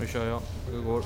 Nu kör jag. Det går.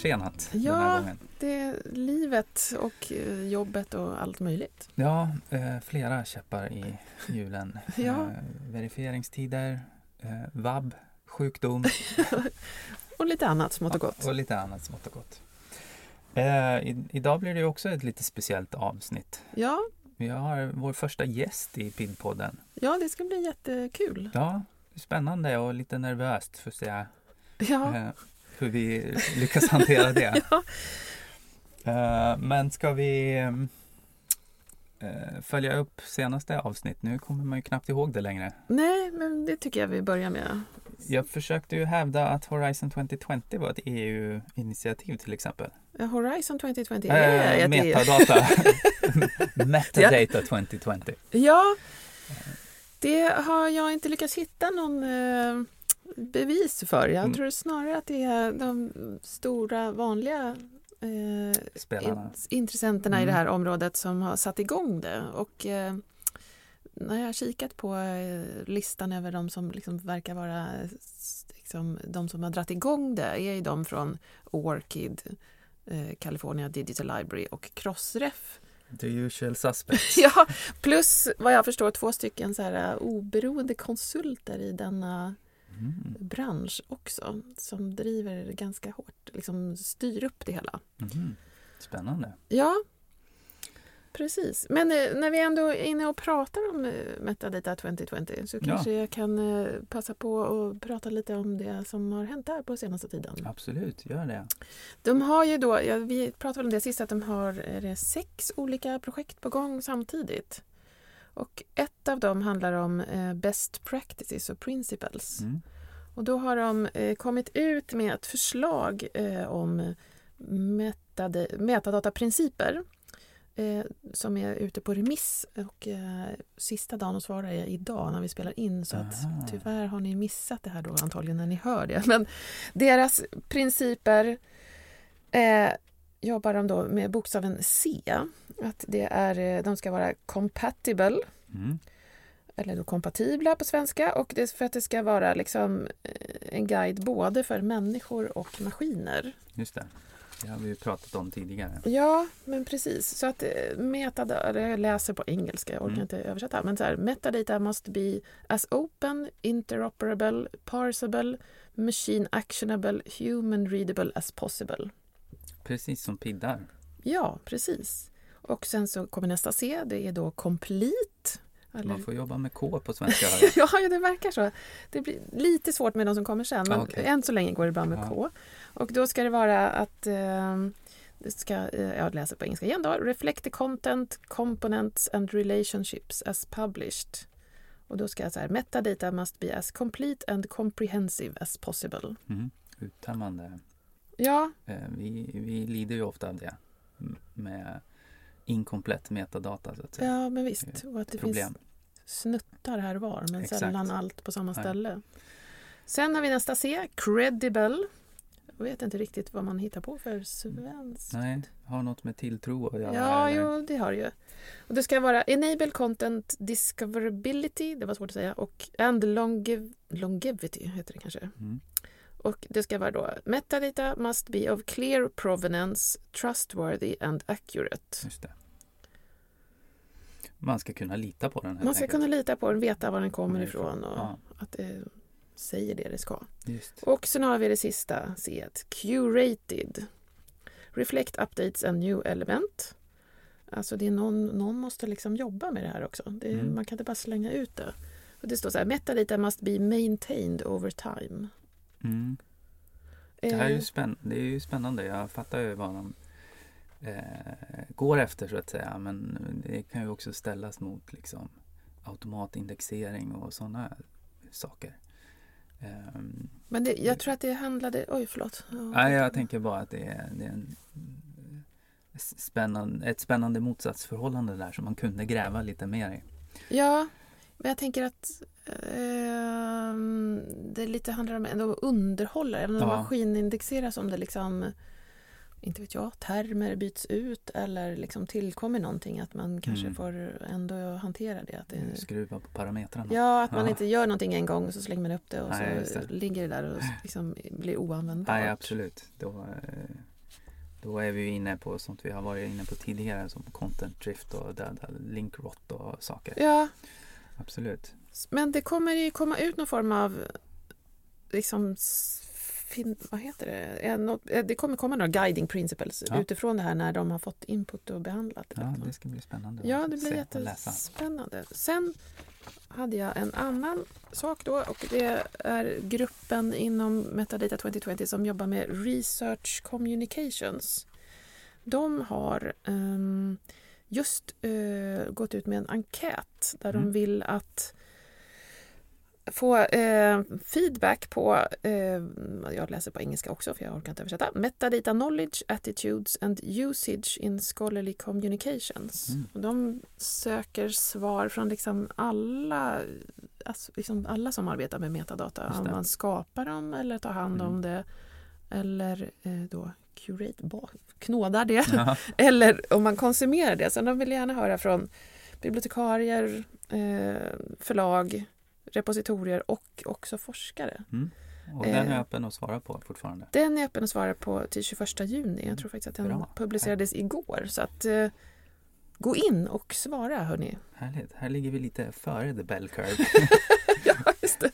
Försenat den Ja. här gången. Det är livet och eh, jobbet och allt möjligt. Ja, eh, flera käppar i hjulen. Ja. Eh, verifieringstider, vab, sjukdom Och lite annat smått och gott. och lite annat smått och gott. I, idag blir det också ett lite speciellt avsnitt. Ja, Vi har vår första gäst i PID-podden. ja, det ska bli jättekul. Ja, spännande och lite nervöst för att se Ja, hur vi lyckas hantera det. ja. Eh, men ska vi eh, följa upp senaste avsnitt? Nu kommer man ju knappt ihåg det längre. Nej, men det tycker jag vi börjar med. Jag försökte ju hävda att Horizon 2020 var ett EU-initiativ till exempel. Horizon 2020 Eh, är ett- metadata. Metadata 2020. Ja, det har jag inte lyckats hitta någon bevis för. Jag Mm. tror snarare att det är de stora vanliga eh, Spelarna. int- intressenterna i Mm. det här området som har satt igång det. Och eh, när jag har kikat på eh, listan över de som liksom verkar vara eh, liksom, de som har dratt igång det är ju de från ORCID, eh, California Digital Library och Crossref. The usual suspects. Ja, plus vad jag förstår två stycken så här, uh, oberoende konsulter i denna Mm. bransch också som driver ganska hårt, liksom styr upp det hela. Mhm. Spännande. Ja, precis. Men eh, när vi ändå är inne och pratar om eh, Metadata 2020 så Ja. kanske jag kan eh, passa på att prata lite om det som har hänt där på senaste tiden. Absolut, gör det. De har ju då, ja, vi pratade om det sist, att de har sex olika projekt på gång samtidigt. Och ett av dem handlar om eh, Best Practices och Principles. Mm. Och då har de eh, kommit ut med ett förslag eh, om metadataprinciper som är ute på remiss. Och sista dagen att svara är idag när vi spelar in. Så att tyvärr har ni missat det här då antagligen när ni hör det. Men deras principer jobbar de då med bokstaven C. Att det är, eh, de ska vara compatible Mm. eller då kompatibla på svenska och det är för att det ska vara liksom eh, en guide både för människor och maskiner. Just det. Det har vi ju pratat om tidigare. Ja, men precis. Så att eh, metadata, jag läser på engelska, jag orkar Mm. inte översätta. Men så här, metadata must be as open, interoperable, parsable, machine actionable, human readable as possible. Precis som piddar. Ja, precis. Och sen så kommer nästa C, det är då complete. Eller- Man får jobba med K på svenska. ja, det verkar så. Det blir lite svårt med de som kommer sen, men Ah, okej. än så länge går det bra med Ja. K. Och då ska det vara att eh, det ska, eh, jag läser på engelska igen då, reflect the content, components and relationships as published. Och då ska jag så här, metadata must be as complete and comprehensive as possible. Mm. Uttömmande. Ja, Eh, Vi, vi lider ju ofta av det. Med inkomplett metadata så att säga. ja men visst. Och att det Problem. finns snuttar här var, men Exakt. sällan allt på samma ställe. Sen har vi nästa C, credible. Jag vet inte riktigt vad man hittar på för svenskt. Nej, har något med tilltro att göra. Ja, eller? jo, det har ju. Och det ska vara enable content discoverability, det var svårt att säga, och and longev longevity heter det kanske. Mm. Och det ska vara då metadata must be of clear provenance, trustworthy and accurate. Just det. man ska kunna lita på den. Man ska enkelt. kunna lita på den, veta var den kommer ifrån och ja. att det säger det det ska. Just. Och sen har vi det sista C, curated. Reflect updates and new element. Alltså det är någon, någon måste liksom jobba med det här också. Det, Mm. Man kan inte bara slänga ut det. Och det står så här, metadata must be maintained over time. Mm. Det här är Eh, ju, spänn- det är ju spännande. Jag fattar ju vad de eh, går efter så att säga. Men det kan ju också ställas mot liksom automatindexering och sådana saker. Ehm, Men det, jag tror att det handlade... Oj, förlåt. Ja, nej, jag tänker bara att det är, det är en spännande, ett spännande motsatsförhållande där som man kunde gräva lite mer i. Ja, men jag tänker att ehm, det lite handlar om ändå att underhålla, även om Ja. maskinindexeras om det liksom inte vet jag, termer byts ut eller liksom tillkommer någonting att man kanske Mm. får ändå hantera det. Att det Skruva på parametrarna. ja, att man Ja. inte gör någonting en gång och så slänger man upp det och Nej, så det. ligger det där och liksom blir oanvändbart. Nej, absolut. Då, eh, då är vi inne på sånt vi har varit inne på tidigare som content drift och döda link rot och saker. Ja, Absolut. men det kommer ju komma ut någon form av liksom fin, vad heter det? Eh, eh, Det kommer komma några guiding principles Ja. utifrån det här när de har fått input och behandlat. Ja, det ska bli spännande Ja, det blir jättespännande. Sen hade jag en annan sak då och det är gruppen inom Metadata 2020 som jobbar med Research Communications. De har ehm, just eh, gått ut med en enkät där de Mm. vill att få eh, feedback på, eh, jag läser på engelska också för jag orkar inte översätta, metadata knowledge, attitudes and usage in scholarly communications. Mm. Och de söker svar från liksom alla, alltså liksom alla som arbetar med metadata, om man skapar dem eller tar hand om Mm. det eller då curate, knådar det Ja, eller om man konsumerar det. Så de vill gärna höra från bibliotekarier, eh, förlag, repositorier och också forskare. mm. Och den är Eh. öppen att svara på fortfarande. Den är öppen att svara på till 21 juni. Jag tror faktiskt att den Bra. publicerades igår. Så att eh, gå in och svara hörni. Härligt. Här ligger vi lite före the bell curve. ja, just det.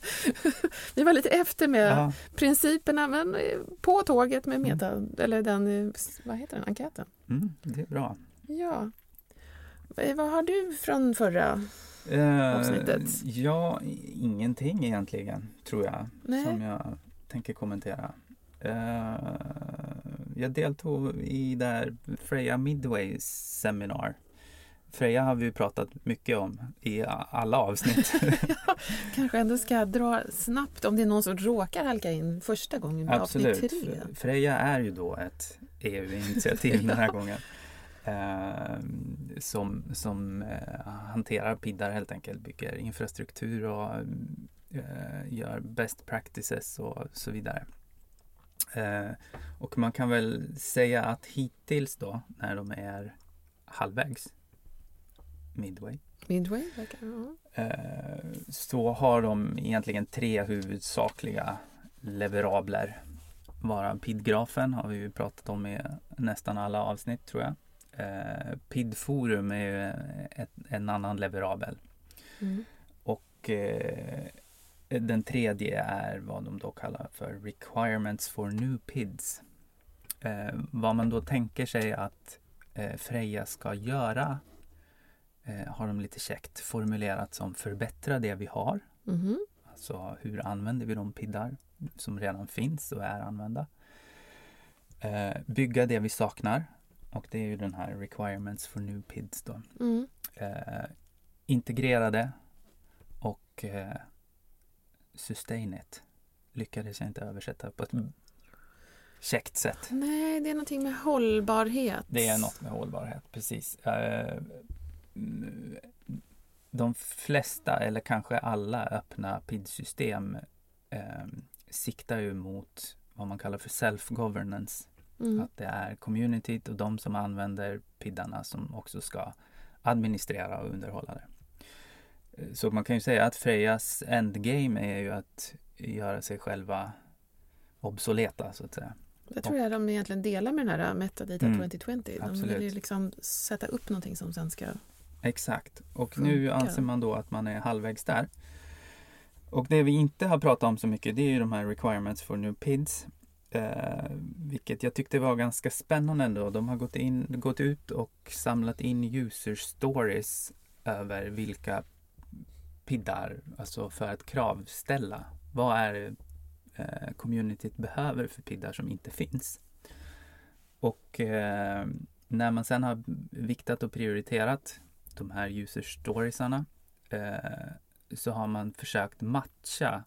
Vi var lite efter med ja, principerna men eh, på tåget med meta, eller den, eh, vad heter den, enkäten. mm, det är bra. Ja. Eh, Vad har du från förra? Eh, Avsnittet. Ja, ingenting egentligen tror jag. Nej. Som jag tänker kommentera. Eh, jag deltog i där Freja Midway seminar. Freja har vi pratat mycket om i alla avsnitt. Kanske ändå ska dra snabbt om det är någon som råkar halka in första gången på Absolut. avsnitt tre. Freja är ju då ett EU-initiativ den här gången. Eh, som som eh, hanterar piddar helt enkelt, bygger infrastruktur och eh, gör best practices och så vidare. Eh, och man kan väl säga att hittills då, när de är halvvägs, midway, Midway verkar ja. Eh, så har de egentligen tre huvudsakliga leverabler. Vara PID-grafen har vi ju pratat om i nästan alla avsnitt tror jag. Eh, PID-forum är ju ett, en annan leverabel. Mm. Och eh, den tredje är vad de då kallar för Requirements for New PIDs. Vad man då tänker sig att Freja ska göra eh, har de lite käckt formulerat som förbättra det vi har. Mhm. Alltså hur använder vi de piddar som redan finns och är använda. Eh, bygga det vi saknar och det är ju den här requirements for new pids då. Mm. Eh, integrera det och eh, sustain it. Lyckades jag inte översätta på ett käckt sätt. Nej, det är någonting med hållbarhet. Det är något med hållbarhet, precis. Eh, mm, de flesta, eller kanske alla öppna PID-system eh, siktar ju mot vad man kallar för self-governance. Mm. Att det är communityt och de som använder PIDarna som också ska administrera och underhålla det. Så man kan ju säga att Frejas endgame är ju att göra sig själva obsoleta så att säga. Det tror jag de egentligen delar med den här Metadata Mm, 2020. De vill absolut. ju liksom sätta upp någonting som sen ska Exakt. Och nu Funkar. anser man då att man är halvvägs där. Och det vi inte har pratat om så mycket det är ju de här requirements for new PIDs. Eh, vilket jag tyckte var ganska spännande ändå. De har gått, in, gått ut och samlat in user stories över vilka PIDar, alltså för att kravställa. Vad är eh, communityt behöver för PIDar som inte finns? Och eh, när man sen har viktat och prioriterat de här user storiesarna eh, så har man försökt matcha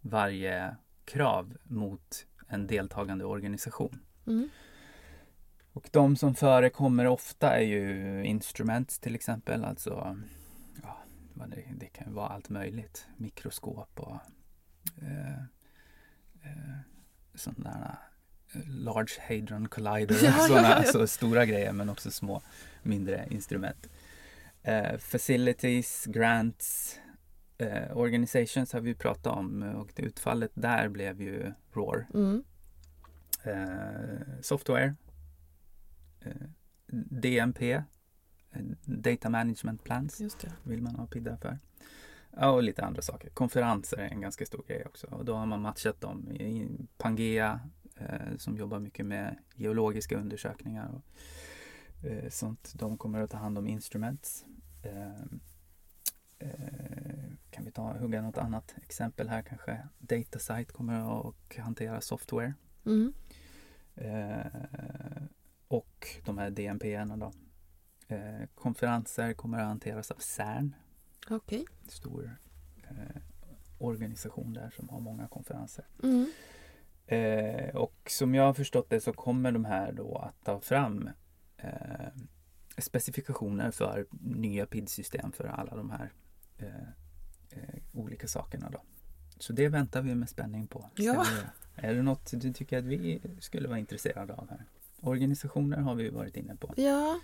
varje krav mot en deltagande organisation. Mm. Och de som förekommer ofta är ju instruments till exempel, alltså ja, det, det kan vara allt möjligt. Mikroskop och eh, eh, sådana eh, Large Hadron Collider Ja, ja, sådana ja. Alltså, stora grejer men också små mindre instrument. Eh, facilities, grants, eh, organizations har vi pratat om och det utfallet där blev ju ROAR. Mm. Eh, software, eh, DMP, eh, Data Management Plans det. vill man ha PIDDar för. Ja, och lite andra saker. Konferenser är en ganska stor grej också och då har man matchat dem i Pangea eh, som jobbar mycket med geologiska undersökningar och eh, sånt. De kommer att ta hand om instruments. Eh, eh, kan vi ta hugga något annat exempel här kanske? Datasite kommer att hantera software. Mm. Eh, och de här DMP-erna då. Eh, konferenser kommer att hanteras av CERN, en stor eh, organisation där som har många konferenser. Mm. Eh, och som jag har förstått det så kommer de här då att ta fram specifikationer för nya PID-system för alla de här eh, eh, olika sakerna då. Så det väntar vi med spänning på. Ja. Är det något du tycker att vi skulle vara intresserade av här? Organisationer har vi varit inne på. Ja,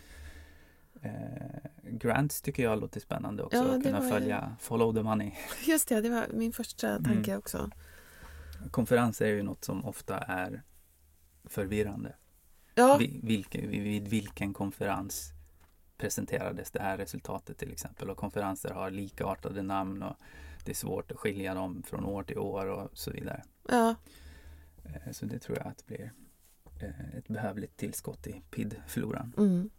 Eh, grants tycker jag låter spännande också. Ja, att kunna var följa Follow the Money. just det. Det var min första tanke Mm. också. Konferenser är ju något som ofta är förvirrande. Ja, Vid, vilken, vid vilken konferens presenterades det här resultatet till exempel. Och konferenser har likartade namn och det är svårt att skilja dem från år till år och så vidare. ja. Eh, Så det tror jag att blir eh, ett behövligt tillskott i PID-floran. Mm.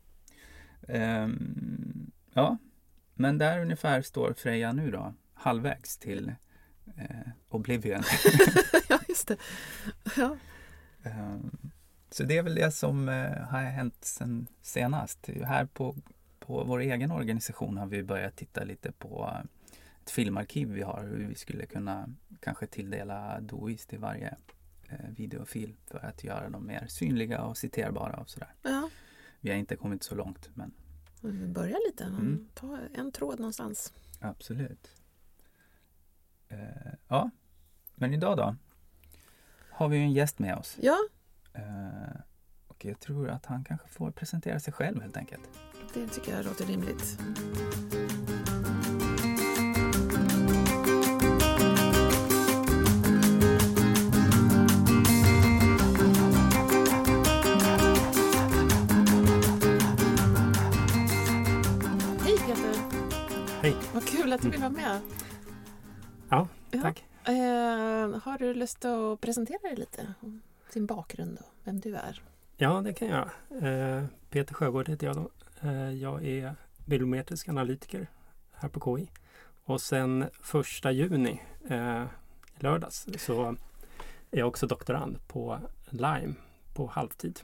Ehm, ja, men där ungefär står Freja nu då, halvvägs till eh, Oblivion. ja, just det. Ja. Ehm, så det är väl det som eh, har hänt sen senast. Här på, på vår egen organisation har vi börjat titta lite på eh, ett filmarkiv vi har, hur vi skulle kunna kanske tilldela DOIs till varje eh, videofil för att göra dem mer synliga och citerbara och sådär. ja. Vi har inte kommit så långt men Vi börjar lite. Mm. Ta en tråd någonstans. Absolut. Ja, men idag då har vi en gäst med oss. Ja, och jag tror att han kanske får presentera sig själv helt enkelt. det tycker jag låter rimligt. Hej Peter! Hej. Vad kul att du vill vara med. Ja, Ja. tack. Eh, har du lust att presentera dig lite? Din bakgrund och vem du är? Ja, det kan jag göra. Eh, Peter Sjögård heter jag då. Eh, jag är bibliometrisk analytiker här på KI. Och sen första juni, eh, lördags, så är jag också doktorand på Lime på halvtid.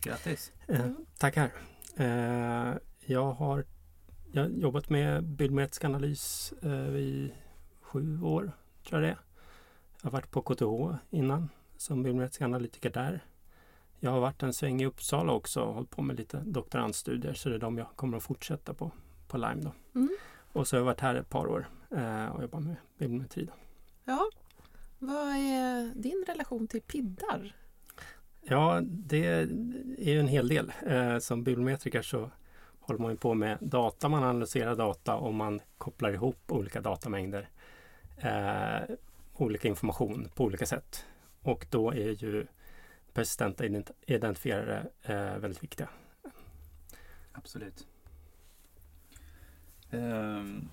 Grattis! Tackar. Jag har jag har jobbat med bibliometrisk analys eh, i sju år, tror jag det är. Jag har varit på KTH innan som bibliometrisk analytiker där. Jag har varit en sväng i Uppsala också och hållit på med lite doktorandstudier så det är de jag kommer att fortsätta på, på Lime då. Mm. Och så har jag varit här ett par år eh, och jobbat med bibliometri. Då. Ja. Vad är din relation till piddar? Ja, det är ju en hel del. Eh, som bibliometriker så håller man ju på med data, man analyserar data och man kopplar ihop olika datamängder. Eh, olika information på olika sätt. Och då är ju persistenta ident- identifierare eh, väldigt viktiga. Absolut. Ehm,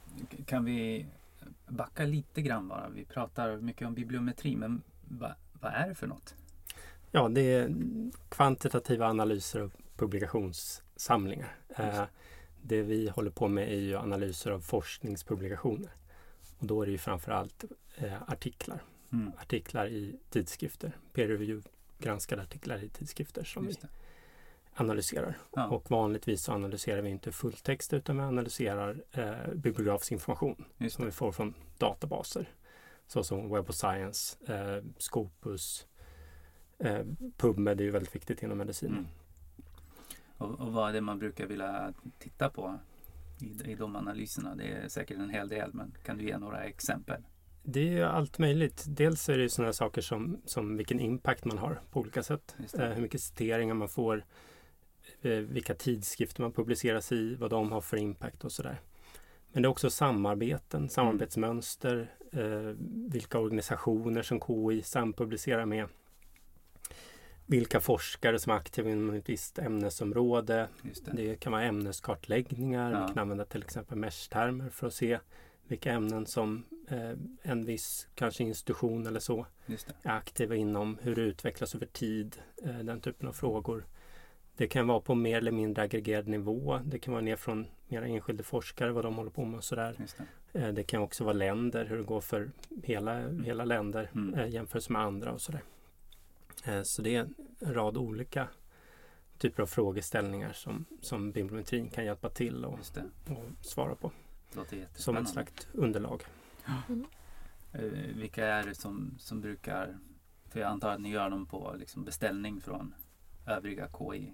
kan vi backa lite grann bara? Vi pratar mycket om bibliometri, men va, vad är det för något? Ja, det är kvantitativa analyser av publikationssamlingar. Eh, det vi håller på med är ju analyser av forskningspublikationer. Och då är det ju framförallt eh, artiklar. Mm. Artiklar i tidskrifter, peer review granskade artiklar i tidskrifter som vi analyserar. Ja. Och vanligtvis så analyserar vi inte fulltext utan vi analyserar eh, bibliografisk information som vi får från databaser. Såsom Web of Science, eh, Scopus, eh, PubMed är ju väldigt viktigt inom medicin. Mm. Och, och vad är det man brukar vilja titta på i, i de analyserna? Det är säkert en hel del, men kan du ge några exempel? Det är ju allt möjligt. Dels är det sådana saker som, som vilken impact man har på olika sätt. Eh, hur mycket citeringar man får, eh, vilka tidskrifter man publiceras i, vad de har för impact och sådär. Men det är också samarbeten, samarbetsmönster, eh, vilka organisationer som KI sampublicerar med. Vilka forskare som är aktiva inom ett visst ämnesområde. Det. Det kan vara ämneskartläggningar. Ja. Vi kan använda till exempel mesh-termer för att se vilka ämnen som eh, en viss kanske institution eller så är aktiva inom, hur det utvecklas över tid, eh, den typen av frågor. Det kan vara på mer eller mindre aggregerad nivå. Det kan vara ner från mera enskilda forskare, vad de håller på med och sådär. Det. Eh, det kan också vara länder, hur det går för hela, hela länder Mm. eh, jämfört med andra och sådär. Eh, så det är en rad olika typer av frågeställningar som, som bibliometrin kan hjälpa till och, och svara på som ett slags underlag. Eh, vilka är det som, som brukar, för jag antar att ni gör dem på liksom beställning från övriga KI?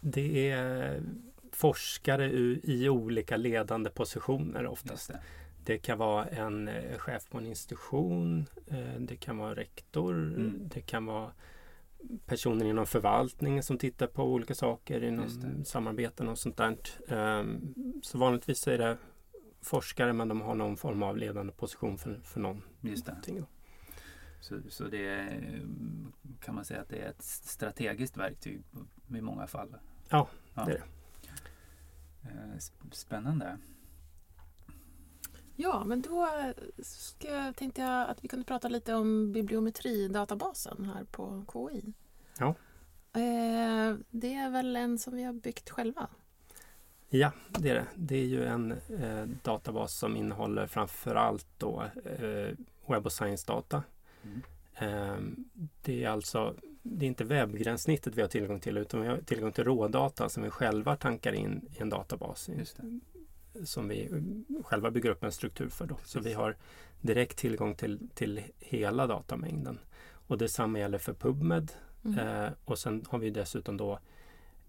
Det är forskare i, olika ledande positioner oftast. det. Det kan vara en eh, chef på en institution, eh, det kan vara rektor, Mm. det kan vara personer inom förvaltningen som tittar på olika saker inom samarbeten och sånt där. Ehm, Så vanligtvis är det forskare men de har någon form av ledande position för, för Just det. Så, så det är, kan man säga att det är ett strategiskt verktyg i många fall? Ja, det är det. Eh, sp- Spännande. Ja, men då ska, tänkte jag att vi kunde prata lite om bibliometridatabasen här på KI. Ja. Eh, det är väl en som vi har byggt själva? Ja, det är det. Det är ju en eh, databas som innehåller framförallt då eh, Web och Science-data. Mm. Ehm, Det är alltså det är inte webbgränssnittet vi har tillgång till utan vi har tillgång till rådata som vi själva tankar in i en databas i- Just det. som vi eh, själva bygger upp en struktur för. Då. Så vi har direkt tillgång till, till hela datamängden. Och detsamma gäller för PubMed Mm. Eh, och sen har vi dessutom då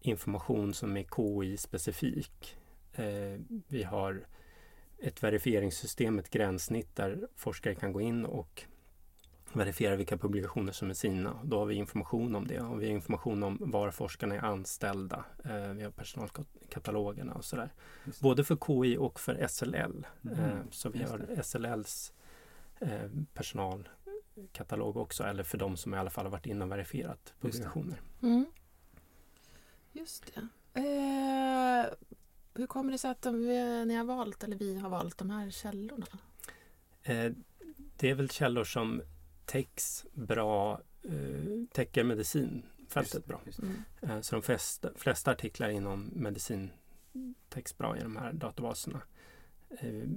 information som är KI-specifik. Eh, vi har ett verifieringssystem, ett gränssnitt där forskare kan gå in och verifiera vilka publikationer som är sina. Då har vi information om det och vi har information om var forskarna är anställda. Eh, vi har personalkatalogerna och sådär. Både för KI och för SLL. Mhm. Eh, så vi har SLLs eh, personalkatalog också, eller för de som i alla fall har varit inne och verifierat Just det. publikationer. Mm. Just det. Eh, hur kommer det sig att de, vi, ni har valt, eller vi har valt de här källorna? Eh, det är väl källor som täcks bra, eh, täcker medicinfältet Just- bra. just det. Mm. Eh, så de flesta, flesta artiklar inom medicin täcks bra i de här databaserna. Eh,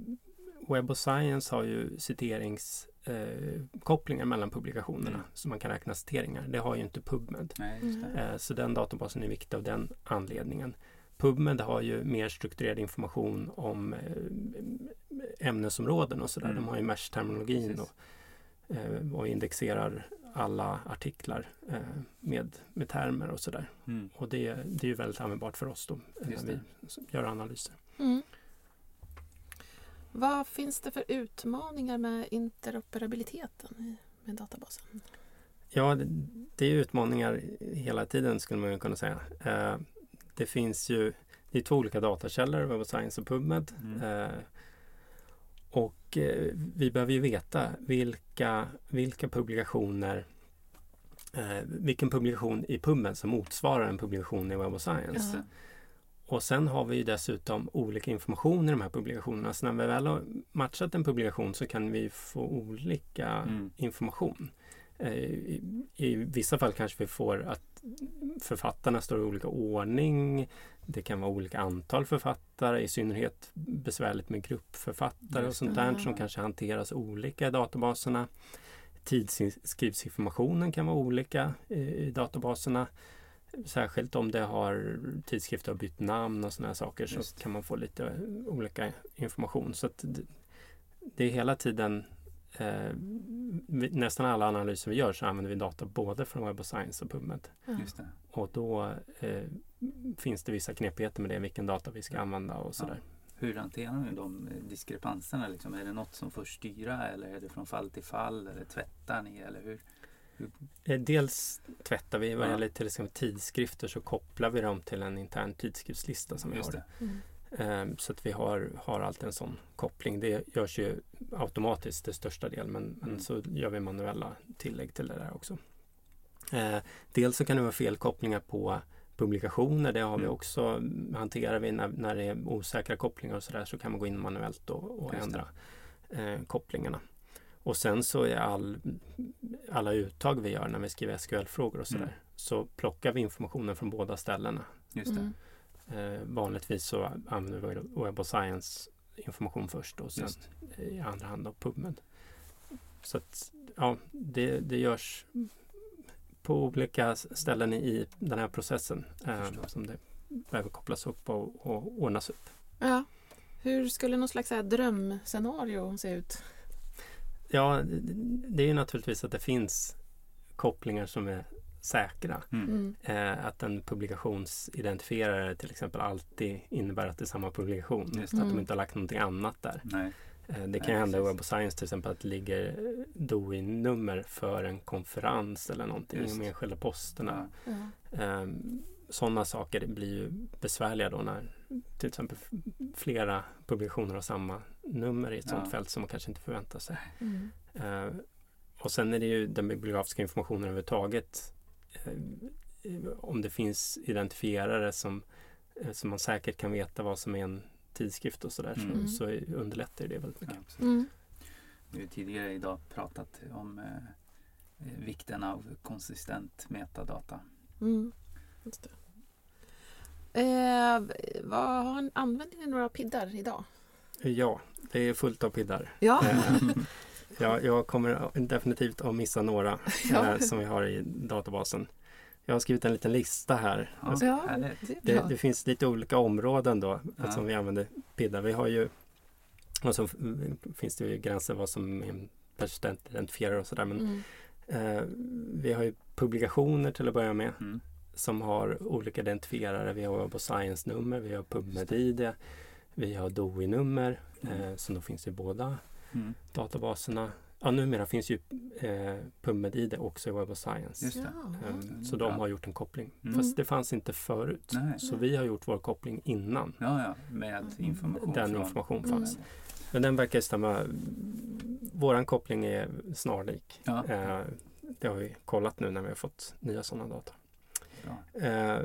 Web of Science har ju citeringskopplingar eh, kopplingar mellan publikationerna Mm. så man kan räkna citeringar. Det har ju inte PubMed. Nej. Eh, Så den databasen är viktig av den anledningen. PubMed har ju mer strukturerad information om eh, ämnesområden och sådär. Mm. De har ju mesh-terminologin Precis. och, eh, och indexerar alla artiklar eh, med, med termer och sådär. Mm. Och det, det är ju väldigt användbart för oss då när vi gör analyser. Mm. Vad finns det för utmaningar med interoperabiliteten i- med databasen? Ja, det, det är utmaningar hela tiden skulle man ju kunna säga. Eh, det finns ju det är två olika datakällor, Web of Science och PubMed. Mm. Eh, och eh, vi behöver ju veta vilka, vilka publikationer vilken publikation i PubMed som motsvarar en publikation i Web of Science. Det. Och sen har vi ju dessutom olika information i de här publikationerna. Så när vi väl har matchat en publikation så kan vi få olika Mm. information. Eh, I, I vissa fall kanske vi får att författarna står i olika ordning. Det kan vara olika antal författare, i synnerhet besvärligt med gruppförfattare och sånt där som kanske hanteras olika i databaserna. Tidsskriftsinformationen kan vara olika i, i databaserna. Särskilt om det har tidskrifter har bytt namn och sådana saker så Just. kan man få lite olika information. Så att det, det är hela tiden eh, nästan alla analyser vi gör så använder vi data både från Web of Science och PubMed. Ja. Just det. Och då eh, finns det vissa knepigheter med det, vilken data vi ska använda och sådär. Hur hanterar ni de eh, diskrepanserna? Liksom? Är det något som får styra eller är det från fall till fall? Eller tvättar ni? Eller hur? Eh, Dels tvättar vi, vad gäller till exempel tidskrifter så kopplar vi dem till en intern tidskriftslista som vi Just har. det. Mm. Ehm, Så att vi har, har alltid en sån koppling. Det görs ju automatiskt till största del men, men Mm. så gör vi manuella tillägg till det där också. Eh, dels så kan det vara felkopplingar på publikationer. Det har vi Mm. också, hanterar vi när, när det är osäkra kopplingar och sådär så kan man gå in manuellt och, och ändra eh, kopplingarna. Och sen så är all, alla uttag vi gör när vi skriver SQL-frågor och sådär Mm. så plockar vi informationen från båda ställena. Just det. Mm. Eh, vanligtvis så använder vi Web of Science information först och sen Just. i andra hand då PubMed. Så att ja, det, det görs på olika ställen i den här processen eh, som det behöver kopplas upp och, och ordnas upp. Ja. Hur skulle någon slags drömscenario se ut? Ja, det- är ju naturligtvis att det finns kopplingar som är säkra. Mm. Mm. Eh, att en publikationsidentifierare till exempel alltid innebär att det är samma publikation. Just Att det. de inte har lagt någonting annat där. Nej. Eh, Det Nej, kan ju hända i. Web of Science till exempel att det ligger eh, DOI-nummer för en konferens eller någonting Just. i de enskilda posterna. Ja. Ja. Sådana saker blir ju besvärliga då när till exempel flera publikationer har samma nummer i ett sådant Ja. fält som man kanske inte förväntar sig. Mm. Eh, och sen är det ju den bibliografiska informationen överhuvudtaget. Eh, om det finns identifierare som, eh, som man säkert kan veta vad som är en tidskrift och sådär Mm. så, så underlättar det väldigt Ja, mycket. absolut. Mm. Vi har tidigare idag pratat om eh, eh, vikten av konsistent metadata. Mm. Just det. Eh, vad har, använder ni några piddar idag? Ja, det är fullt av piddar. Ja. Eh, ja, jag kommer definitivt att missa några Ja. eh, som vi har i databasen. Jag har skrivit en liten lista här. Ja, Alltså, Ja, det det, finns lite olika områden då Ja. som vi använder piddar. Vi har ju och så finns det ju gränser vad som är en persistent identifierare och sådär. Men Mm. eh, vi har ju publikationer till att börja med Mm. som har olika identifierare. Vi har Web of Science-nummer, vi har PubMed-ID, vi har DOI-nummer Mm. eh, som då finns i båda Mm. databaserna. Ja, numera finns ju eh, PubMed-ID också i Web of Science. Just det. Ja. Ehm, så de har gjort en koppling. Mm. Fast det fanns inte förut. Nej. Så vi har gjort vår koppling innan Ja, ja, med information den från... information Mm. fanns. Men den verkar stämma. Våran koppling är snarlik. Ja, Eh, det har vi kollat nu när vi har fått nya sådana data. bra. Eh,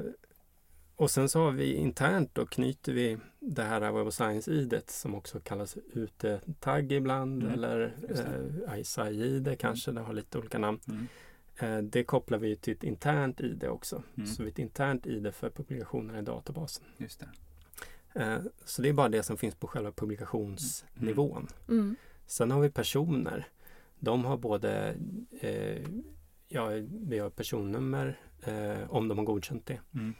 och sen så har vi internt då knyter vi det här Web of Science-idet som också kallas UT-tagg ibland Mm, eller eh, ISI-id kanske, det har lite olika namn. Mm. Eh, det kopplar vi till ett internt ID också. Mm. Så vi ett internt ID för publikationerna i databasen. Just det. Eh, så det är bara det som finns på själva publikationsnivån. Mm. Sen har vi personer. De har både eh, ja, vi har personnummer eh, om de har godkänt det. Mm.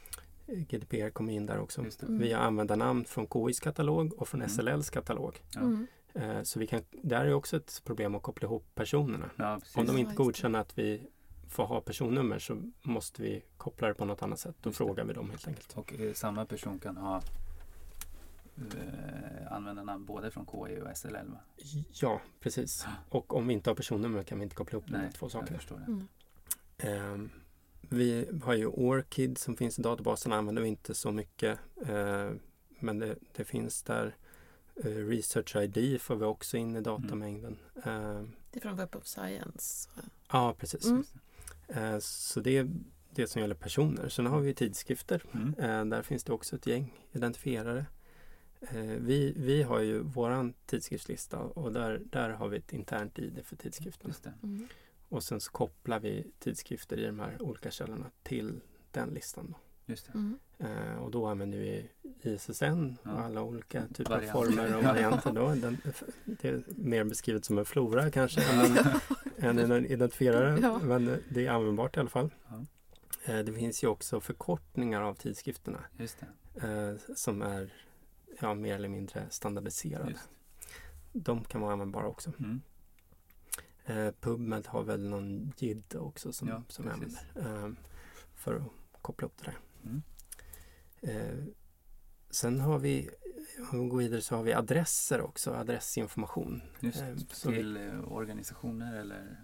GDPR kommer in där också. Det. Mm. Vi har användarnamn från KIs katalog och från Mm. SLLs katalog. Ja. Mm. Eh, så vi kan, där är också ett problem att koppla ihop personerna. Ja. Om de inte det. godkänner att vi får ha personnummer så måste vi koppla det på något annat sätt. Då Just det. frågar vi dem helt enkelt. Och eh, samma person kan ha eh, användarnamn både från KI och SLL va? Ja, precis. Och om vi inte har personnummer kan vi inte koppla ihop de två jag sakerna. förstår det. Mm. Vi har ju Orchid som finns i databasen, använder vi inte så mycket. Eh, men det, det finns där. Eh, Research ID får vi också in i datamängden. Ehm, Det är från Web of Science. ja, precis. Mm. Eh, så det, det som gäller personer. Sen har vi tidskrifter. Mm. Eh, där finns det också ett gäng identifierare. Eh, vi, vi har ju våran tidskriftslista och där, där har vi ett internt ID för tidskriften. Mm. Och sen så kopplar vi tidskrifter i de här olika källorna till den listan. Då. Just det. Mm. Eh, och då använder vi ISSN Ja. och alla olika typer Varianter. av former och varianter. Då. Den, det är mer beskrivet som en flora kanske än en, en identifierare. Ja. Men det är användbart i alla fall. Ja. Eh, det finns ju också förkortningar av tidskrifterna Just det. eh, som är ja, mer eller mindre standardiserade. Just. De kan vara användbara också. Mm. Eh, PubMed har väl någon JID också som, Ja, som jag precis. använder eh, för att koppla upp det där. Mm. Eh, sen har vi, om vi går vidare så har vi adresser också, adressinformation. Just Eh, så vi- till eh, organisationer eller?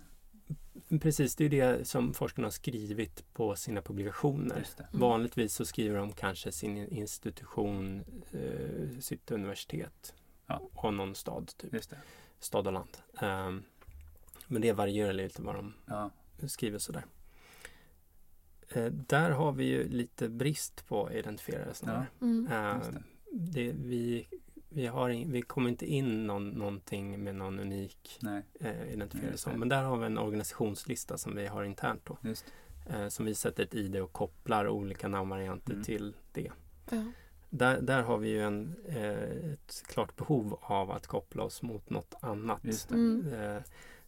Precis, det är det som forskarna har skrivit på sina publikationer. Mm. Vanligtvis så skriver de kanske sin institution, eh, sitt universitet Ja. och någon stad, typ. Just det. stad och land. Men det varierar lite vad de Ja. skriver sådär. Eh, där har vi ju lite brist på identifierare snarare. Mm. Eh, just det. vi, vi, har in, vi kommer inte in någon, någonting med någon unik Nej, eh, identifierare. Det. Men där har vi en organisationslista som vi har internt då. just Eh, som vi sätter ett ID och kopplar olika namnvarianter Mm. till det. Ja. Där, där har vi ju en, eh, ett klart behov av att koppla oss mot något annat. Just det. Mm. Eh,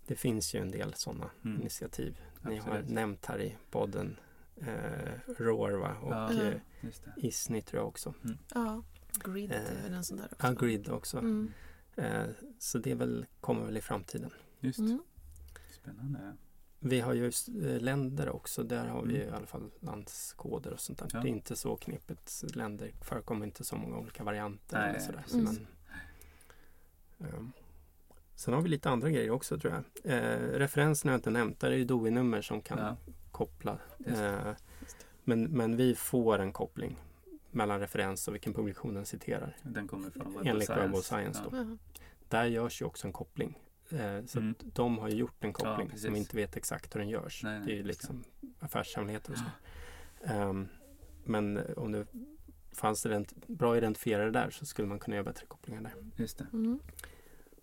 det finns ju en del sådana Mm. initiativ. Ni har Absolut. nämnt här i podden eh, Roar va? och Ja. eh. Isni tror jag också. ja. Grid Eh, är väl en sån där också. Ja, Grid också. Mm. Eh, så det väl, kommer väl i framtiden. Just. Mm. Spännande. Vi har ju eh, länder också. Där har vi Mm. i alla fall landskoder och sånt där. Ja. Det är inte så knepigt. Länder förekommer inte så många olika varianter. Nej, eller sådär. Mm. Men, ehm, sen har vi lite andra grejer också tror jag. Eh, referenserna har jag inte nämnt. Där är ju DOI-nummer som kan Ja. koppla. Eh, men, men vi får en koppling mellan referens och vilken publikation den citerar. Den kommer från Web Enligt Web of Science då. Ja. Där görs ju också en koppling. Eh, så Mm. att de har ju gjort en koppling precis. som inte vet exakt hur den görs. Nej, nej, det är ju liksom affärshemligheter och så. Ehm, men om det fanns det ident- bra identifierare där så skulle man kunna göra bättre kopplingar där. Just det. Mm.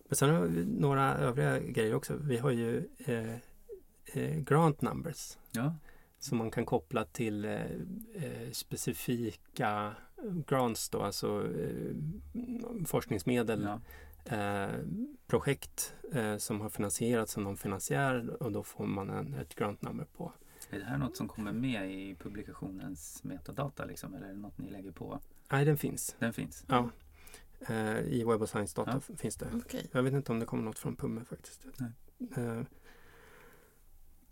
Men sen har vi några övriga grejer också. Vi har ju eh, eh, grant numbers Ja, som man kan koppla till eh, eh, specifika grants då, alltså eh, forskningsmedel ja. projekt som har finansierats av någon finansiär och då får man en, ett grant number på. Är det här något som kommer med i publikationens metadata liksom? Eller är det något ni lägger på? Nej, den finns. Den finns? Ja. Eh, I Web of Science data Ja. finns det. Okej. Jag vet inte om det kommer något från PUME faktiskt. Nej. Eh,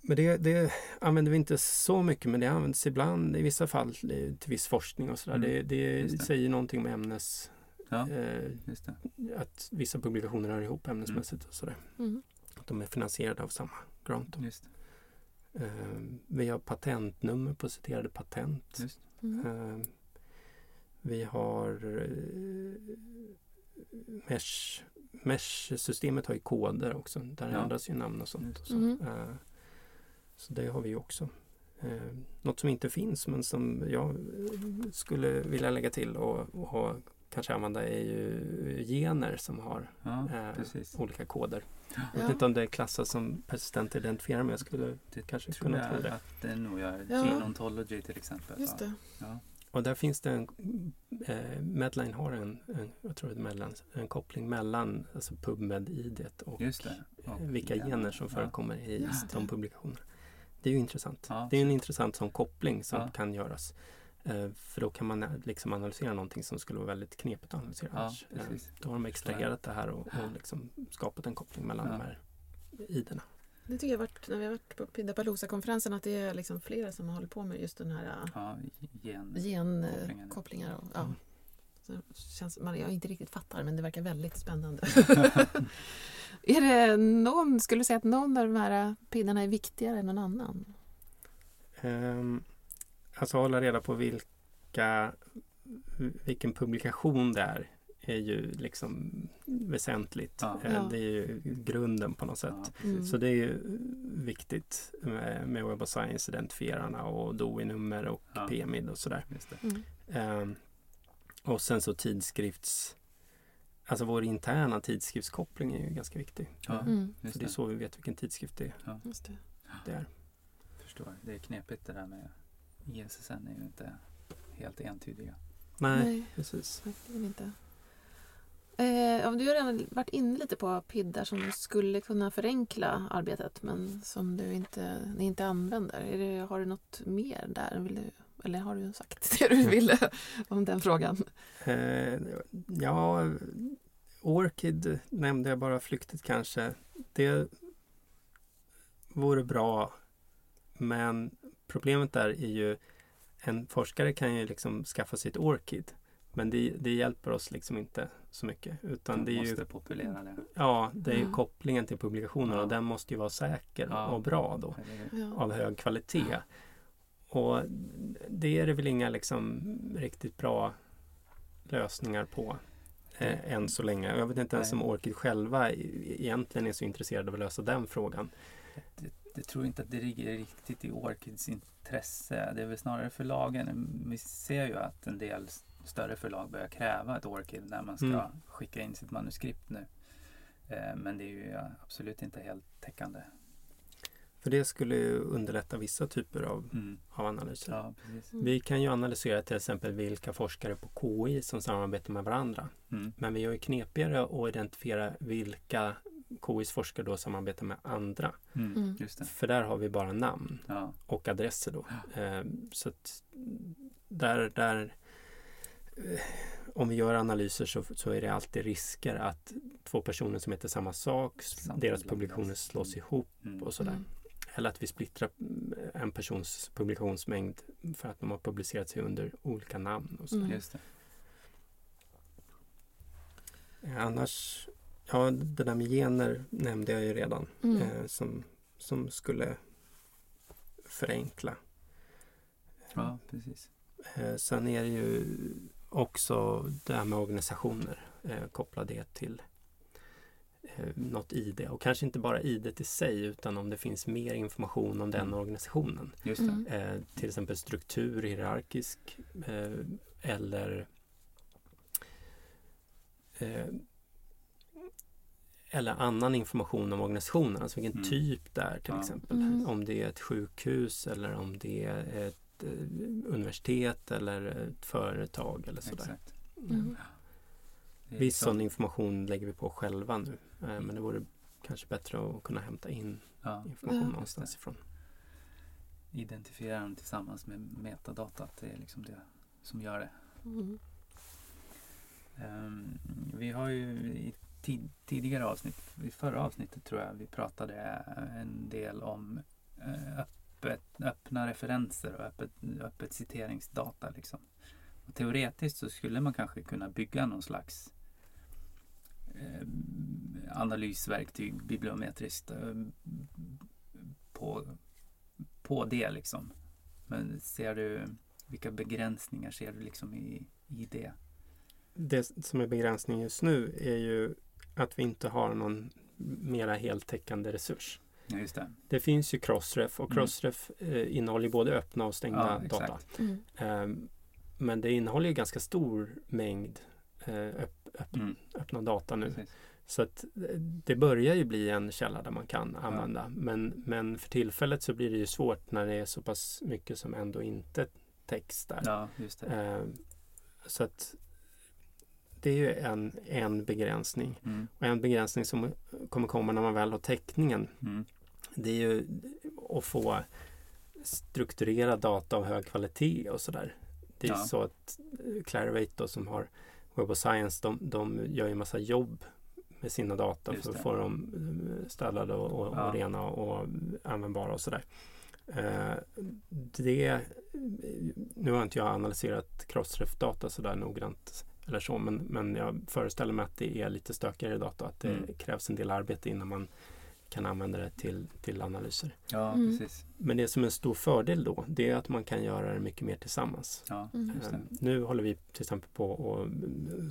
men det, det använder vi inte så mycket men det används ibland i vissa fall eh, till viss forskning och sådär. Mm, Det, det, det. säger någonting om ämnes... Ja, Eh, just det. att vissa publikationer hör ihop ämnesmässigt och sådär. Mm. Att de är finansierade av samma grant. Eh, vi har patentnummer på citerade patent. just. Mm. Vi har eh, Mesh. Mesh-systemet har ju koder också. Där Ja. ändras ju namn och sånt. Och så. Mhm. Eh, så det har vi ju också. Eh, något som inte finns men som jag skulle vilja lägga till och, och ha, kanske använda är ju gener som har Ja, eh, olika koder. Jag Ja. vet inte om det är klassat som persistent identifierar men jag skulle Det kanske tror kunna tro jag det. att det nog gör. Ja. Gene Ontology till exempel. Just det. Ja. Och där finns det en, eh, Medline har en, en, jag tror det Medline, en koppling mellan alltså PubMed-id och det. Och eh, vilka gener. gener som Ja. förekommer i Just de publikationerna. Det är ju intressant. Ja, Det är en intressant sån koppling som Ja. kan göras. Eh, för då kan man eh, liksom analysera någonting som skulle vara väldigt knepigt att analysera Ja, annars. Eh, då har de extraherat det här och, och liksom skapat en koppling mellan Ja. de här iderna. Det tycker jag varit, när vi har varit på Pidapalooza-konferensen att det är liksom flera som håller på med just den här äh, Ja, gen. genkopplingar. Och, ja. Mm. Så känns, man, jag inte riktigt fattar men det verkar väldigt spännande. är det någon, skulle du säga att någon av de här pinnarna är viktigare än någon annan? Um, alltså hålla reda på vilka, vilken publikation det är är ju liksom väsentligt. Ja. Eh, Ja. Det är ju grunden på något sätt. Ja, Mm. Så det är ju viktigt med, med Web of Science-identifierarna och DOI-nummer och Ja. PMID och sådär. Just det. Mm. Ehm, och sen så tidskrifts... Alltså vår interna tidskriftskoppling är ju ganska viktig. Ja. Mm. Just För det är det. så vi vet vilken tidskrift det är. Just det. Det är. Förstår. Det är knepigt det där med ISSN är ju inte helt entydiga. Nej, Nej, precis. verkligen inte. Eh, du har redan varit inne lite på piddar som skulle kunna förenkla arbetet men som du inte, ni inte använder. Det, har du något mer där? Vill du, eller har du sagt det du ville om den frågan? Eh, ja, Orchid nämnde jag bara flyktigt kanske. Det vore bra, men problemet där är ju en forskare kan ju liksom skaffa sig ett Orchid, men det, det hjälper oss liksom inte så mycket. Utan det är ju, populera det. ja, det är ju Ja. kopplingen till publikationen Ja. och den måste ju vara säker Ja. och bra då? Ja. av hög kvalitet. Och det är det väl inga liksom riktigt bra lösningar på eh, än så länge. Jag vet inte ens om Orchid själva egentligen är så intresserade av att lösa den frågan. Det, det tror jag inte att det ligger riktigt i Orchids intresse. Det är väl snarare förlagen. Vi ser ju att en del större förlag börjar kräva ett Orchid när man ska Mm. skicka in sitt manuskript nu. Eh, Men det är ju absolut inte helt täckande. För det skulle ju underlätta vissa typer av, Mm. av analyser. Ja. Vi kan ju analysera till exempel vilka forskare på KI som samarbetar med varandra. Mm. Men vi gör ju knepigare att identifiera vilka KIs forskare då samarbetar med andra. Mm. Mm. Just det. För där har vi bara namn. Ja. och adresser då. Eh, så att där, där eh, om vi gör analyser så, så är det alltid risker att två personer som heter samma sak, Samtidigt deras publikationer slås ihop Mm. och sådär. Mm. Eller att vi splittrar mm, en persons publikationsmängd för att de har publicerat sig under olika namn. Och så. Mm. Eh, Annars, ja det där med gener nämnde jag ju redan Mm. eh, som, som skulle förenkla. Ja, precis. Eh, sen är det ju också det här med organisationer. Eh, koppla det till eh, något ID. Och kanske inte bara ID i sig utan om det finns mer information om den Mm. organisationen. Just det. Mm. Eh, till exempel struktur, hierarkisk eh, eller eh, eller annan information om organisationen. Alltså vilken Mm. typ det är till Ja. exempel. Mm. Om det är ett sjukhus eller om det är ett eh, universitet eller ett företag eller sådär. Mm. Är Viss sån information lägger vi på själva nu. Eh, men det vore kanske bättre att kunna hämta in ja, information Ja. någonstans ifrån. identifiera dem tillsammans med metadata. Att det är liksom det som gör det. Mm. Ehm, vi har ju i tid, tidigare avsnitt, i förra avsnittet tror jag, vi pratade en del om eh, öppet, öppna referenser och öppet, öppet citeringsdata. Liksom. Och teoretiskt så skulle man kanske kunna bygga någon slags eh, analysverktyg bibliometriskt eh, på, på det. Liksom. Men ser du, vilka begränsningar ser du liksom i, i det? Det som är begränsning just nu är ju att vi inte har någon mera heltäckande resurs. Ja, just det. Det finns ju Crossref och Mm. Crossref eh, innehåller både öppna och stängda Ja, data. Mm. Ehm, men det innehåller ju ganska stor mängd eh, öpp, öpp, Mm. öppna data nu. Precis. Så att eh, det börjar ju bli en källa där man kan använda. Men, men för tillfället så blir det ju svårt när det är så pass mycket som ändå inte täcks där. Ja, just det. Ehm, så att det är ju en, en begränsning. Mm. Och en begränsning som kommer komma när man väl har täckningen Mm. Det är ju att få strukturerad data av hög kvalitet och sådär. Det är Ja. så att eh, Clarivate då, som har Web of Science, de, de gör ju massa jobb med sina data för att få dem eh, städade och, och, Ja. och rena och användbara och sådär. Eh, det, nu har inte jag analyserat Crossref-data sådär noggrant eller så, men, men jag föreställer mig att det är lite stökigare data, att det Mm. krävs en del arbete innan man kan använda det till, till analyser. Ja, Mm. precis. Men det som är en stor fördel då, det är att man kan göra det mycket mer tillsammans. Ja, Mm. just det. Eh, Nu håller vi till exempel på och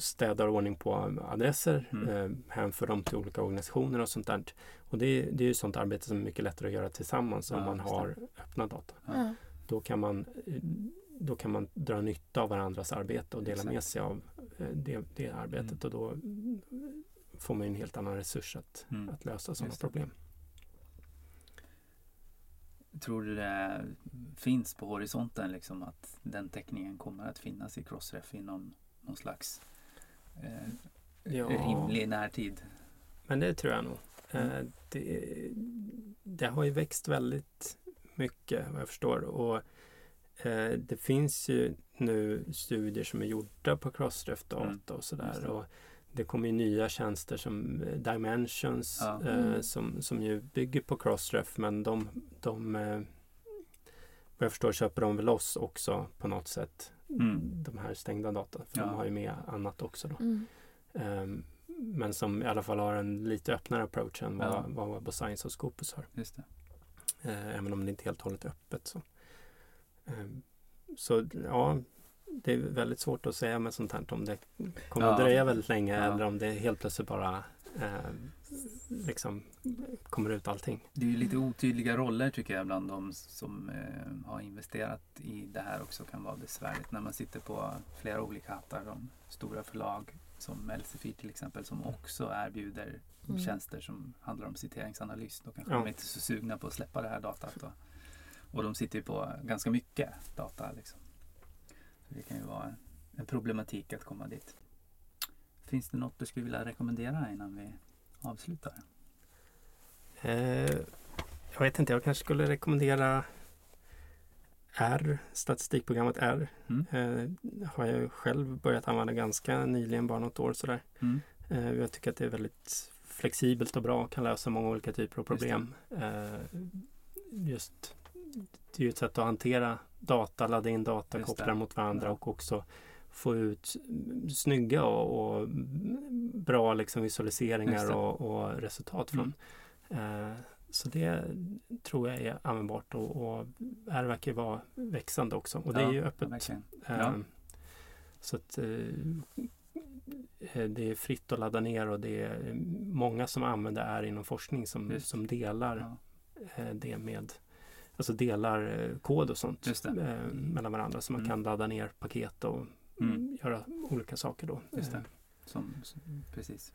städar ordning på adresser, Mm. eh, hänför dem till olika organisationer och sånt där. Och det, är- det är ju sånt arbete som är mycket lättare att göra tillsammans om Ja, man just det. har öppna data. Ja. Då kan man, då kan man dra nytta av varandras arbete och dela Exakt. med sig av eh, det, det arbetet och då mm, får man en helt annan resurs att, Mm. att lösa sådana problem. Tror du det finns på horisonten liksom att den täckningen kommer att finnas i Crossref inom någon slags eh, Ja. rimlig närtid? Men det tror jag nog. Mm. Eh, Det, det har ju växt väldigt mycket vad jag förstår. Och eh, det finns ju nu studier som är gjorda på Crossref data Mm. och sådär. Och det kommer ju nya tjänster som eh, Dimensions Ja. eh, Mm. som, som ju bygger på Crossref men de, de eh, vad jag förstår köper de väl loss också på något sätt. Mm. De här stängda data. För Ja. de har ju med annat också. Då. Mm. Ehm, men som i alla fall har en lite öppnare approach än vad, Ja. vad Web of Science och Scopus har. Just det. Eh, även om det inte är helt och hållet öppet. Så. Ehm, så ja, det är väldigt svårt att säga med sånt här om det kommer att Ja. dröja väldigt länge Ja. eller om det helt plötsligt bara eh, liksom kommer ut allting. Det är ju lite otydliga roller tycker jag bland de som eh, har investerat i det här också kan vara besvärligt när man sitter på flera olika hattar. De stora förlag som Elsevier till exempel som också erbjuder Mm. tjänster som handlar om citeringsanalys. Då kanske Ja. de inte är så sugna på att släppa det här datat. Då. Och de sitter ju på ganska mycket data. Liksom. Det kan ju vara en problematik att komma dit. Finns det något du skulle vilja rekommendera innan vi avslutar? Eh, jag vet inte, jag kanske skulle rekommendera R, statistikprogrammet R. Mm. Eh, har jag själv börjat använda ganska nyligen, bara något år sådär. Mm. Eh, jag tycker att det är väldigt flexibelt och bra, kan lösa många olika typer av Just problem. Eh, just det är ju ett sätt att hantera data, ladda in data, Just koppla det. mot varandra Ja. och också få ut mm, snygga och, och bra liksom visualiseringar och, och resultat från. Eh, så det tror jag är användbart och, och här verkar vara växande också. Och det är ju öppet. Eh, Ja. Så att eh, eh, det är fritt att ladda ner och det är många som använder är inom forskning som, Just. som delar eh, det med Alltså delar eh, kod och sånt eh, mellan varandra så man Mm. kan ladda ner paket och Mm. göra olika saker då. Just det. Eh, som, precis.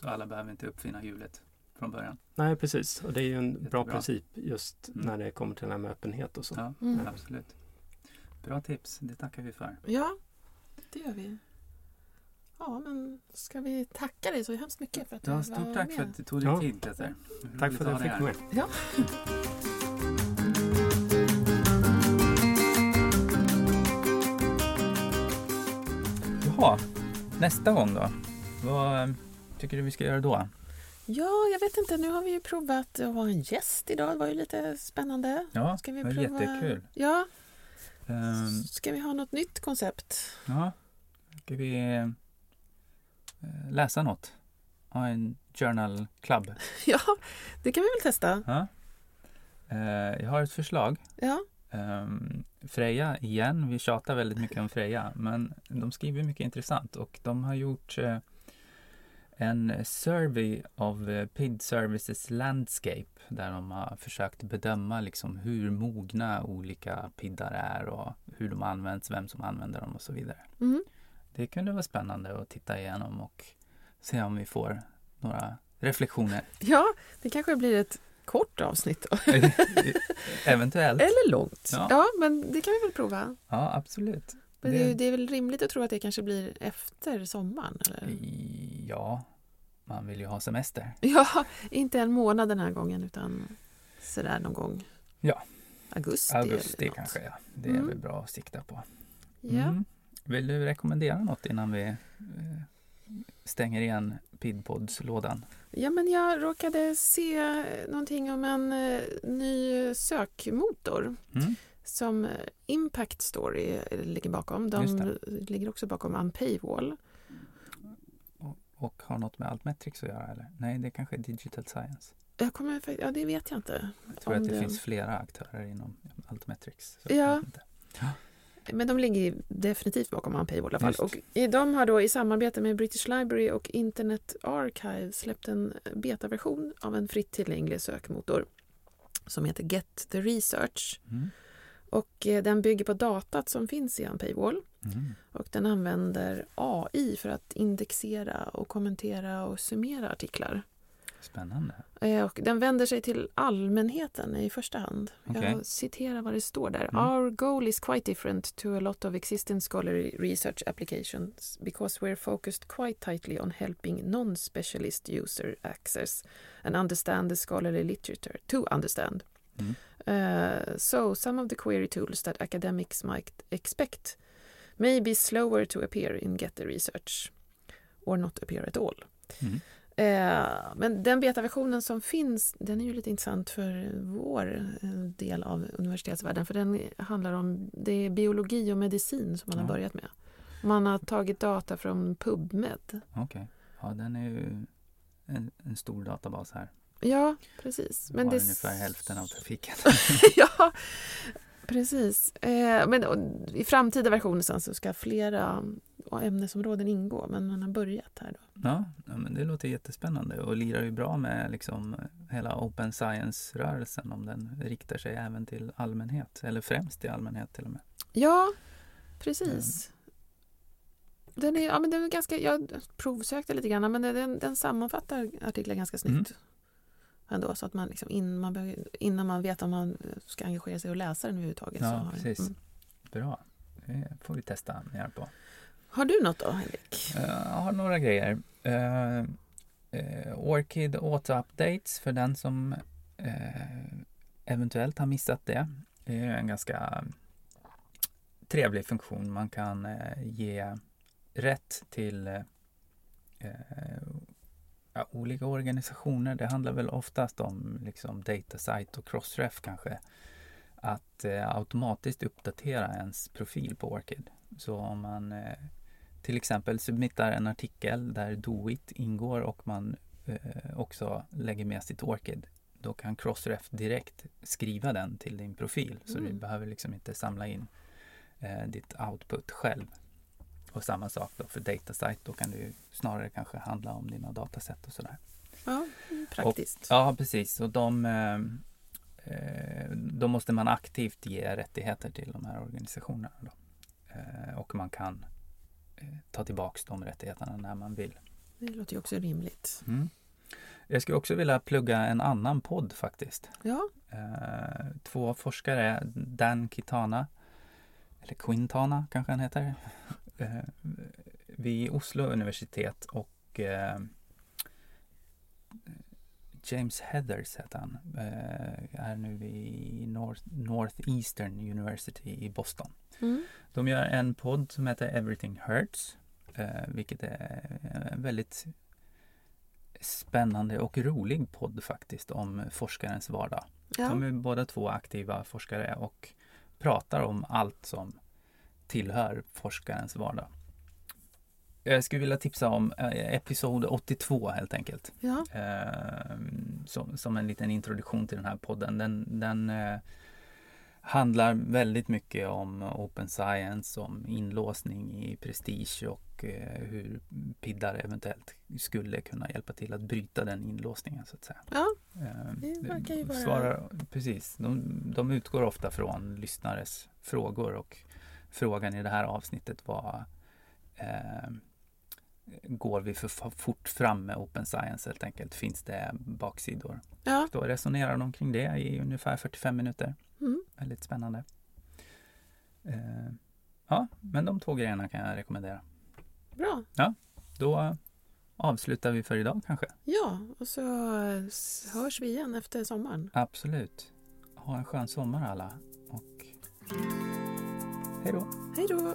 Så alla behöver inte uppfinna hjulet från början. Nej, precis. Och det är ju en bra Jättebra. princip just Mm. när det kommer till det här med öppenhet och så. Ja, Mm. absolut. Bra tips, det tackar vi för. Ja, det gör vi. Ja, men ska vi tacka dig så hemskt mycket för att Ja, du var stort tack för med. att du tog dig Ja. tid Peter. Tack för att jag fick här. vara med. Ja. Jaha, nästa gång då? Vad tycker du vi ska göra då? ja, jag vet inte. Nu har vi ju provat att ha en gäst idag. Det var ju lite spännande. Ja, Ska vi det var prova? jättekul. Ja, Ehm, ska vi ha något nytt koncept? ja, ska vi eh, läsa något? Ha en journal club? Ja, det kan vi väl testa. Ja. Eh, jag har ett förslag. Ja, Um, Freja igen, vi tjatar väldigt mycket om Freja, men de skriver mycket intressant och de har gjort eh, en survey of eh, PID Services Landscape där de har försökt bedöma liksom hur mogna olika PIDar är och hur de används, vem som använder dem och så vidare. mm. Det kunde vara spännande att titta igenom och se om vi får några reflektioner. ja det kanske blir ett kort avsnitt då. Eventuellt. Eller långt. Ja. Ja. men det kan vi väl prova. Ja, absolut. Men det, är, Det- ju- det är väl rimligt att tro att det kanske blir efter sommaren? Eller? Ja, man vill ju ha semester. Ja, inte en månad den här gången utan sådär någon gång. Ja. Augusti. Augusti kanske, ja. Det är Mm. väl bra att sikta på. Ja. Mm. Vill du rekommendera något innan vi eh, stänger igen Pidpods-lådan? Ja, men jag råkade se någonting om en eh, ny sökmotor Mm. som eh, Impact Story ligger bakom. De ligger också bakom Unpaywall. Och, och har något med Altmetrics att göra eller? Nej, det kanske är Digital Science. Jag kommer, ja, det vet jag inte. Jag tror att det, det- finns flera aktörer inom Altmetrics. Ja. Men de ligger definitivt bakom paywall i alla fall. Just. Och de har då i samarbete med British Library och Internet Archive släppt en betaversion av en fritt tillgänglig sökmotor som heter Get the Research. Mm. Och eh, den bygger på datat som finns i en paywall. Mm. Och den använder AI för att indexera och kommentera och summera artiklar. Spännande. Eh, Och den vänder sig till allmänheten i första hand. Okej. Jag citerar vad det står där. Mm. Our goal is quite different to a lot of existing scholarly research applications because we're focused quite tightly on helping non-specialist user access and understand the scholarly literature to understand. Mm. Uh, so some of the query tools that academics might expect may be slower to appear in Get the Research or not appear at all. Mm. Eh, men den betaversionen som finns, den är ju lite intressant för vår eh, del av universitetsvärlden. För den handlar om, det är biologi och medicin som man har Ja. börjat med. Man har tagit data från PubMed. Okej. Ja, den är ju en, en stor databas här. Ja, precis. Men har det... ungefär hälften av trafiken. ja, precis. Eh, men och, i framtida versioner sen så ska flera ämnesområden ingå. Men man har börjat här då. Ja, ja, men det låter jättespännande och lirar ju bra med liksom hela open science-rörelsen om den riktar sig även till allmänhet, eller främst till allmänhet till och med. Ja, precis. Den är, ja, men den är ganska, jag provsökte lite grann men den, den sammanfattar artiklar ganska snyggt. Ändå, så att man liksom in, man behöver, innan man vet om man ska engagera sig och läsa den överhuvudtaget. Ja, så har, precis. Mm. Bra, det får vi testa mer på har du något då, Henrik? Eh, jag har några grejer. Uh, Orchid Auto Updates för den som eventuellt har missat det. Det är en ganska trevlig funktion. Man kan ge rätt till ja, olika organisationer. Det handlar väl oftast om liksom Datasite och Crossref kanske. Att eh, automatiskt uppdatera ens profil på Orchid. Så om man eh, till exempel submittar en artikel där Doit ingår och man eh, också lägger med sitt Orchid. Då kan Crossref direkt skriva den till din profil. Så Mm. du behöver liksom inte samla in eh, ditt output själv. Och samma sak då för Datasite. Då kan ju snarare kanske handla om dina dataset och sådär. Ja, mm, praktiskt. Ja, precis. Och de, eh, eh, då måste man aktivt ge rättigheter till de här organisationerna. Då. Eh, och man kan ta tillbaks de rättigheterna när man vill. Det låter ju också rimligt. Mm. Jag skulle också vilja plugga en annan podd faktiskt. Ja, Eh, två forskare, Dan Kitana, eller Quintana kanske han heter, eh, vid Oslo universitet och eh, James Heathers heter han, eh, är nu vid North, Northeastern University i Boston. Mm. De gör en podd som heter Everything Hurts, eh, vilket är en väldigt spännande och rolig podd faktiskt om forskarens vardag. ja. De är båda två aktiva forskare och pratar om allt som tillhör forskarens vardag. Jag skulle vilja tipsa om eh, episod 82 helt enkelt. ja. Eh, som, som en liten introduktion till den här podden. Den, den eh, handlar väldigt mycket om open science, om inlåsning i prestige och eh, hur piddar eventuellt skulle kunna hjälpa till att bryta den inlåsningen så att säga. ja. Eh, Det verkar ju vara- Svarar, precis, de, de utgår ofta från lyssnares frågor och frågan i det här avsnittet var eh, Går vi för fort fram med Open Science helt enkelt? Finns det baksidor? ja. Då resonerar de kring det i ungefär 45 minuter. Mm. Väldigt spännande. Eh, ja, men de två grejerna kan jag rekommendera. Bra. Då avslutar vi för idag kanske. Ja, och så s- hörs vi igen efter sommaren. Absolut. Ha en skön sommar alla och hej då! Hej då!